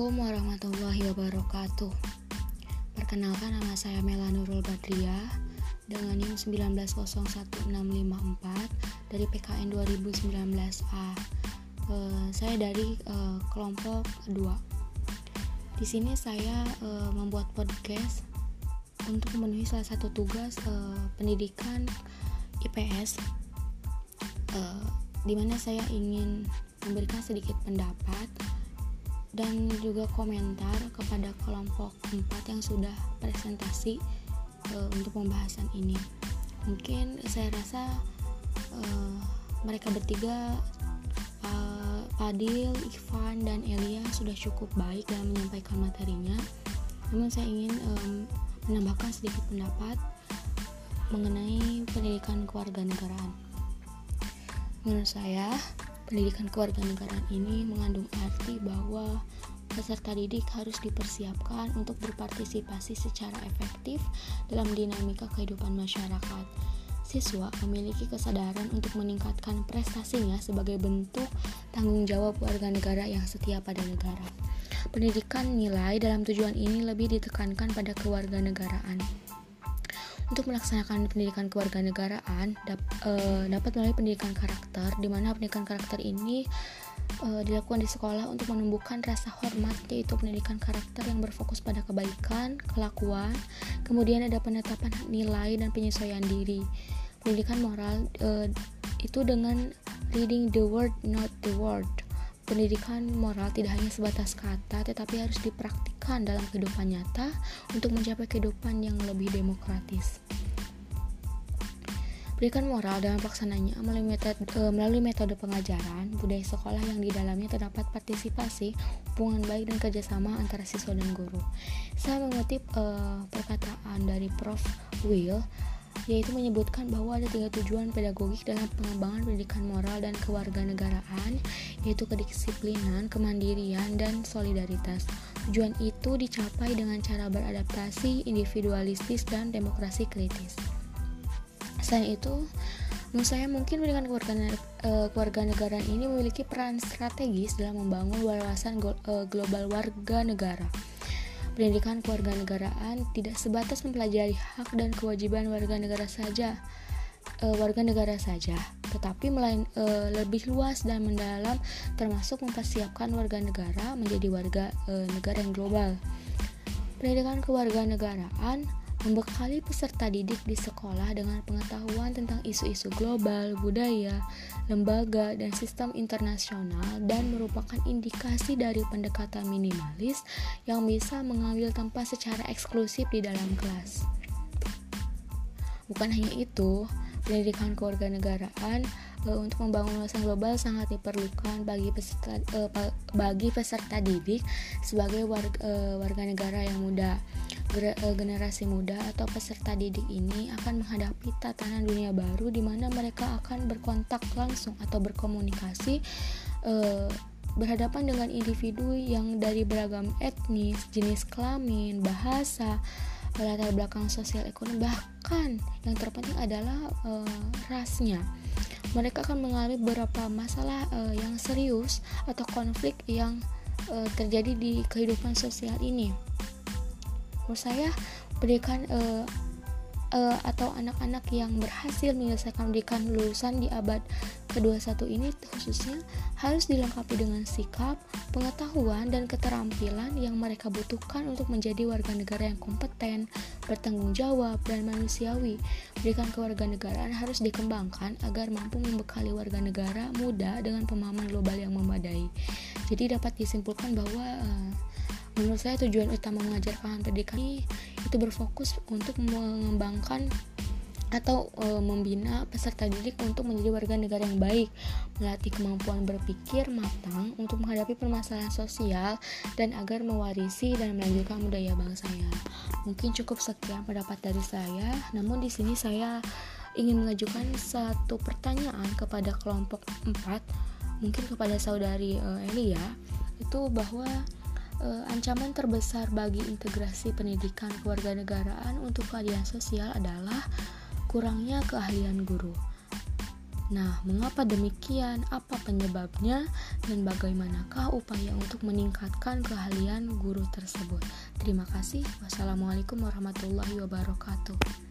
Assalamualaikum warahmatullahi wabarakatuh. Perkenalkan nama saya Mela Nurul Badriah Dengan NIM 1901654 Dari PKN 2019A uh, Saya dari uh, kelompok 2 Di sini saya uh, membuat podcast Untuk memenuhi salah satu tugas uh, pendidikan IPS uh, Di mana saya ingin memberikan sedikit pendapat dan juga komentar kepada kelompok 4 yang sudah presentasi uh, untuk pembahasan ini. Mungkin saya rasa uh, mereka bertiga uh, Fadil, Ivan, dan Elia sudah cukup baik dalam menyampaikan materinya. Namun saya ingin um, menambahkan sedikit pendapat mengenai pendidikan kewarganegaraan. Menurut saya, Pendidikan kewarganegaraan ini mengandung arti bahwa peserta didik harus dipersiapkan untuk berpartisipasi secara efektif dalam dinamika kehidupan masyarakat. Siswa memiliki kesadaran untuk meningkatkan prestasinya sebagai bentuk tanggung jawab warga negara yang setia pada negara. Pendidikan nilai dalam tujuan ini lebih ditekankan pada kewarganegaraan. Untuk melaksanakan pendidikan kewarganegaraan dap, e, dapat melalui pendidikan karakter, di mana pendidikan karakter ini e, dilakukan di sekolah untuk menumbuhkan rasa hormat, yaitu pendidikan karakter yang berfokus pada kebaikan, kelakuan, kemudian ada penetapan nilai dan penyesuaian diri. Pendidikan moral e, itu dengan reading the word, not the word pendidikan moral tidak hanya sebatas kata, tetapi harus dipraktikkan dalam kehidupan nyata untuk mencapai kehidupan yang lebih demokratis. Pendidikan moral dalam pelaksananya melalui metode, e, melalui metode pengajaran budaya sekolah yang di dalamnya terdapat partisipasi, hubungan baik dan kerjasama antara siswa dan guru. Saya mengutip e, perkataan dari Prof. Will yaitu menyebutkan bahwa ada tiga tujuan pedagogik dalam pengembangan pendidikan moral dan kewarganegaraan, yaitu kedisiplinan, kemandirian, dan solidaritas. Tujuan itu dicapai dengan cara beradaptasi, individualistis, dan demokrasi kritis. Selain itu, menurut saya mungkin pendidikan kewarganegaraan ini memiliki peran strategis dalam membangun wawasan eh, global warga negara Pendidikan kewarganegaraan tidak sebatas mempelajari hak dan kewajiban warga negara saja, e, warga negara saja, tetapi melain e, lebih luas dan mendalam termasuk mempersiapkan warga negara menjadi warga e, negara yang global. Pendidikan kewarganegaraan membekali peserta didik di sekolah dengan pengetahuan tentang isu-isu global, budaya, lembaga, dan sistem internasional dan merupakan indikasi dari pendekatan minimalis yang bisa mengambil tempat secara eksklusif di dalam kelas. Bukan hanya itu, pendidikan kewarganegaraan e, untuk membangun wawasan global sangat diperlukan bagi peserta e, bagi peserta didik sebagai warga, e, warga negara yang muda. Eh, generasi muda atau peserta didik ini akan menghadapi tatanan dunia baru di mana mereka akan berkontak langsung atau berkomunikasi uh, berhadapan dengan individu yang dari beragam etnis, jenis kelamin, bahasa, latar belakang sosial ekonomi bahkan yang terpenting adalah uh, rasnya. Mereka akan mengalami beberapa masalah uh, yang serius atau konflik yang uh, terjadi di kehidupan sosial ini menurut saya pendidikan uh, uh, atau anak-anak yang berhasil menyelesaikan pendidikan lulusan di abad ke-21 ini khususnya harus dilengkapi dengan sikap, pengetahuan, dan keterampilan yang mereka butuhkan untuk menjadi warga negara yang kompeten, bertanggung jawab, dan manusiawi. Pendidikan kewarganegaraan harus dikembangkan agar mampu membekali warga negara muda dengan pemahaman global yang memadai. Jadi dapat disimpulkan bahwa uh, Menurut saya tujuan utama mengajarkan pendidikan ini itu berfokus untuk mengembangkan atau e, membina peserta didik untuk menjadi warga negara yang baik, melatih kemampuan berpikir matang untuk menghadapi permasalahan sosial dan agar mewarisi dan melanjutkan budaya bangsanya. Mungkin cukup sekian pendapat dari saya, namun di sini saya ingin mengajukan satu pertanyaan kepada kelompok 4, mungkin kepada saudari e, Elia, itu bahwa uh, ancaman terbesar bagi integrasi pendidikan kewarganegaraan untuk keadilan sosial adalah kurangnya keahlian guru. Nah, mengapa demikian? Apa penyebabnya? Dan bagaimanakah upaya untuk meningkatkan keahlian guru tersebut? Terima kasih. Wassalamualaikum warahmatullahi wabarakatuh.